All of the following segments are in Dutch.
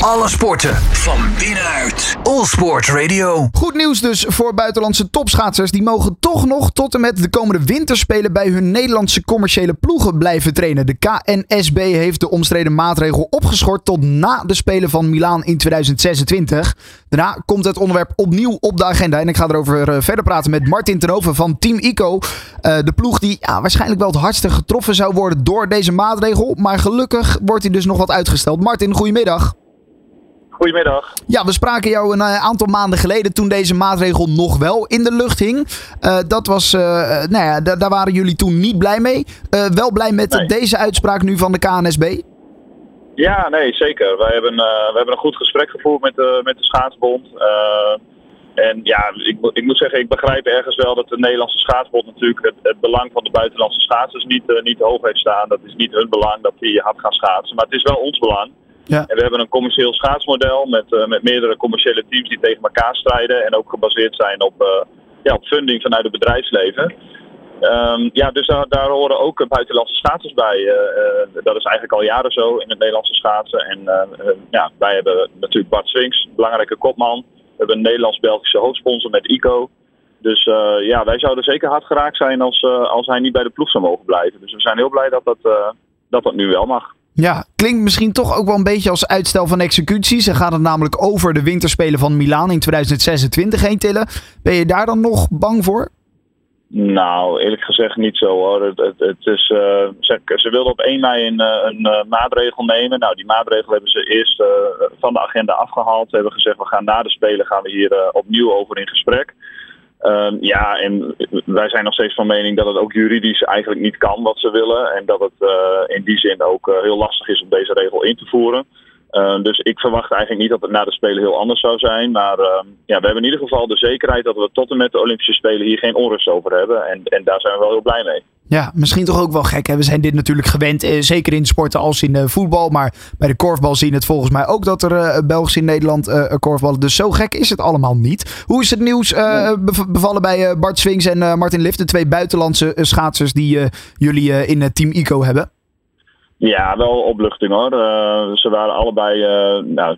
Alle sporten van binnenuit. All Sport Radio. Goed nieuws dus voor buitenlandse topschaatsers. Die mogen toch nog tot en met de komende winterspelen bij hun Nederlandse commerciële ploegen blijven trainen. De KNSB heeft de omstreden maatregel opgeschort tot na de Spelen van Milaan in 2026. Daarna komt het onderwerp opnieuw op de agenda. En ik ga erover eh, verder praten met Martin Tenhoven van Team ICO. Eh, de ploeg die ja, waarschijnlijk wel het hardste getroffen zou worden door deze maatregel. Maar gelukkig wordt hij dus nog wat uitgesteld. Martin, goedemiddag. Goedemiddag. Ja, we spraken jou een eh, aantal maanden geleden toen deze maatregel nog wel in de lucht hing. Uh, dat was, uh, nou ja, daar waren jullie toen niet blij mee. wel blij met Nee. deze uitspraak nu van de KNSB? Ja, nee, zeker. Wij hebben, we hebben een goed gesprek gevoerd met de, met de schaatsbond. en ja, ik, ik moet zeggen, ik begrijp ergens wel dat de Nederlandse schaatsbond natuurlijk het, het belang van de buitenlandse schaatsers niet, niet hoog heeft staan. Dat is niet hun belang dat die hard gaan schaatsen, maar het is wel ons belang. Ja. En we hebben een commercieel schaatsmodel met, eh, met meerdere commerciële teams die tegen elkaar strijden en ook gebaseerd zijn op, eh, ja, op funding vanuit het bedrijfsleven. Ehm, ja, dus daar, horen ook buitenlandse schaatsers bij. Eh, dat is eigenlijk al jaren zo in het Nederlandse schaatsen. En ja, wij hebben natuurlijk Bart Swings, een belangrijke kopman. We hebben een Nederlands-Belgische hoofdsponsor met ICO. Dus ja, wij zouden zeker hard geraakt zijn als, als hij niet bij de ploeg zou mogen blijven. Dus we zijn heel blij dat dat, dat, dat nu wel mag. Ja, klinkt misschien toch ook wel een beetje als uitstel van executie. Ze gaan het namelijk over de winterspelen van Milaan in 2026 heen tillen. Ben je daar dan nog bang voor? Nou, eerlijk gezegd niet zo hoor. Het, het, is, eh, ze, ze wilden op 1 mei een, eh, een eh, maatregel nemen. Nou, die maatregel hebben ze eerst van de agenda afgehaald. Ze hebben gezegd, we gaan na de Spelen gaan we hier opnieuw over in gesprek. Ehm, ja, en wij zijn nog steeds van mening dat het ook juridisch eigenlijk niet kan wat ze willen. En dat het eh, in die zin ook eh, heel lastig is om deze regel in te voeren. Uh, dus ik verwacht eigenlijk niet dat het na de Spelen heel anders zou zijn. Maar uh, ja, we hebben in ieder geval de zekerheid dat we tot en met de Olympische Spelen hier geen onrust over hebben. En, en daar zijn we wel heel blij mee. Ja, misschien toch ook wel gek. Hè? We zijn dit natuurlijk gewend, eh, zeker in sporten als in uh, voetbal. Maar bij de korfbal zien het volgens mij ook dat er uh, Belgisch in Nederland uh, korfballen. Dus zo gek is het allemaal niet. Hoe is het nieuws bevallen bij Bart Swings en Martin Lift, de twee buitenlandse schaatsers die jullie in Team ICO hebben? Ja, wel opluchting hoor. Ze waren allebei nou,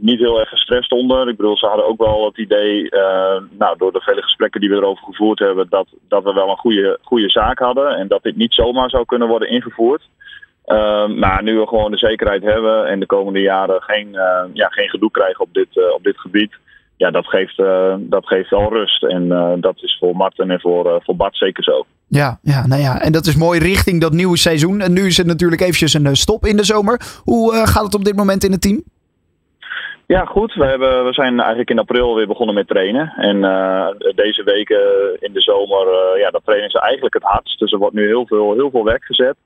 niet heel erg gestrest onder. Ik bedoel, ze hadden ook wel het idee, uh, nou, door de vele gesprekken die we erover gevoerd hebben, dat, dat we wel een goede, goede zaak hadden en dat dit niet zomaar zou kunnen worden ingevoerd. maar nu we gewoon de zekerheid hebben en de komende jaren geen, ja, geen gedoe krijgen op dit, op dit gebied, ja, dat geeft, dat geeft wel rust. En dat is voor Martin en voor, voor Bart zeker zo. Ja, ja, nou ja, en dat is mooi richting dat nieuwe seizoen. En nu is het natuurlijk eventjes een stop in de zomer. Hoe gaat het op dit moment in het team? Ja, goed. We, hebben, we zijn eigenlijk in april weer begonnen met trainen. En uh, deze weken in de zomer, uh, ja, dat trainen ze eigenlijk het hardst. Dus er wordt nu heel veel, heel veel werk gezet.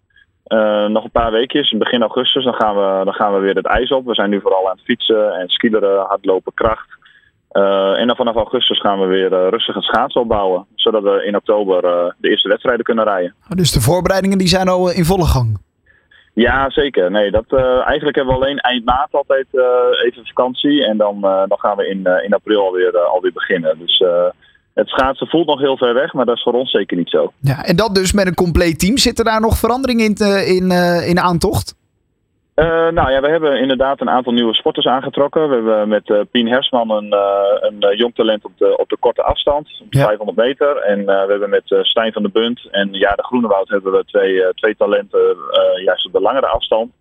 nog een paar weekjes, in begin augustus, dan gaan, we, dan gaan we weer het ijs op. We zijn nu vooral aan het fietsen en skileren, hardlopen, kracht. En dan vanaf augustus gaan we weer rustig het schaatsen opbouwen. Zodat we in oktober de eerste wedstrijden kunnen rijden. Dus de voorbereidingen die zijn al in volle gang? Ja, zeker. Nee, dat, eigenlijk hebben we alleen eind maart altijd even vakantie. En dan, dan gaan we in, in april alweer, alweer beginnen. Dus het schaatsen voelt nog heel ver weg, maar dat is voor ons zeker niet zo. Ja, en dat dus met een compleet team. Zitten daar nog veranderingen in, in, in aantocht? Uh, nou ja, we hebben inderdaad een aantal nieuwe sporters aangetrokken. We hebben met uh, Pien Hersman een, uh, een jong talent op de, op de korte afstand, op ja. 500 meter. En we hebben met Stijn van der Bunt en Ja de Groenewoud hebben we twee, twee talenten juist op de langere afstand.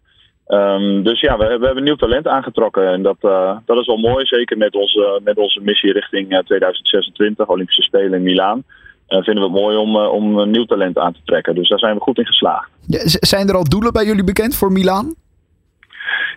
Um, dus ja, we, we, hebben nieuw talent aangetrokken en dat, dat is wel mooi. Zeker met onze, met onze missie richting 2026, Olympische Spelen in Milaan. vinden we het mooi om, om nieuw talent aan te trekken. Dus daar zijn we goed in geslaagd. Ja, zijn er al doelen bij jullie bekend voor Milaan?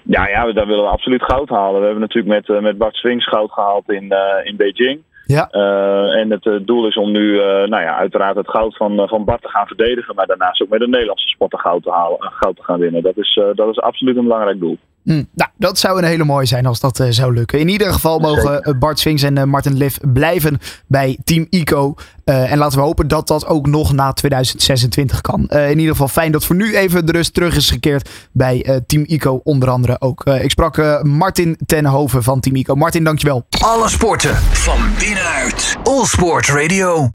Ja, ja, daar willen we absoluut goud halen. We hebben natuurlijk met, uh, met Bart Swings goud gehaald in, uh, in Beijing. Ja. Uh, en het doel is om nu, nou ja, uiteraard het goud van, van Bart te gaan verdedigen. Maar daarnaast ook met de Nederlandse sporten goud te, halen, goud te gaan winnen. Dat is, dat is absoluut een belangrijk doel. Mm, nou, dat zou een hele mooie zijn als dat uh, zou lukken. In ieder geval mogen uh, Bart Swings en uh, Martin Liv blijven bij Team ICO. en laten we hopen dat dat ook nog na 2026 kan. in ieder geval fijn dat voor nu even de rust terug is gekeerd bij Team ICO. Onder andere ook. ik sprak Martin Tenhoven van Team ICO. Martin, dankjewel. Alle sporten van binnenuit. All Sport Radio.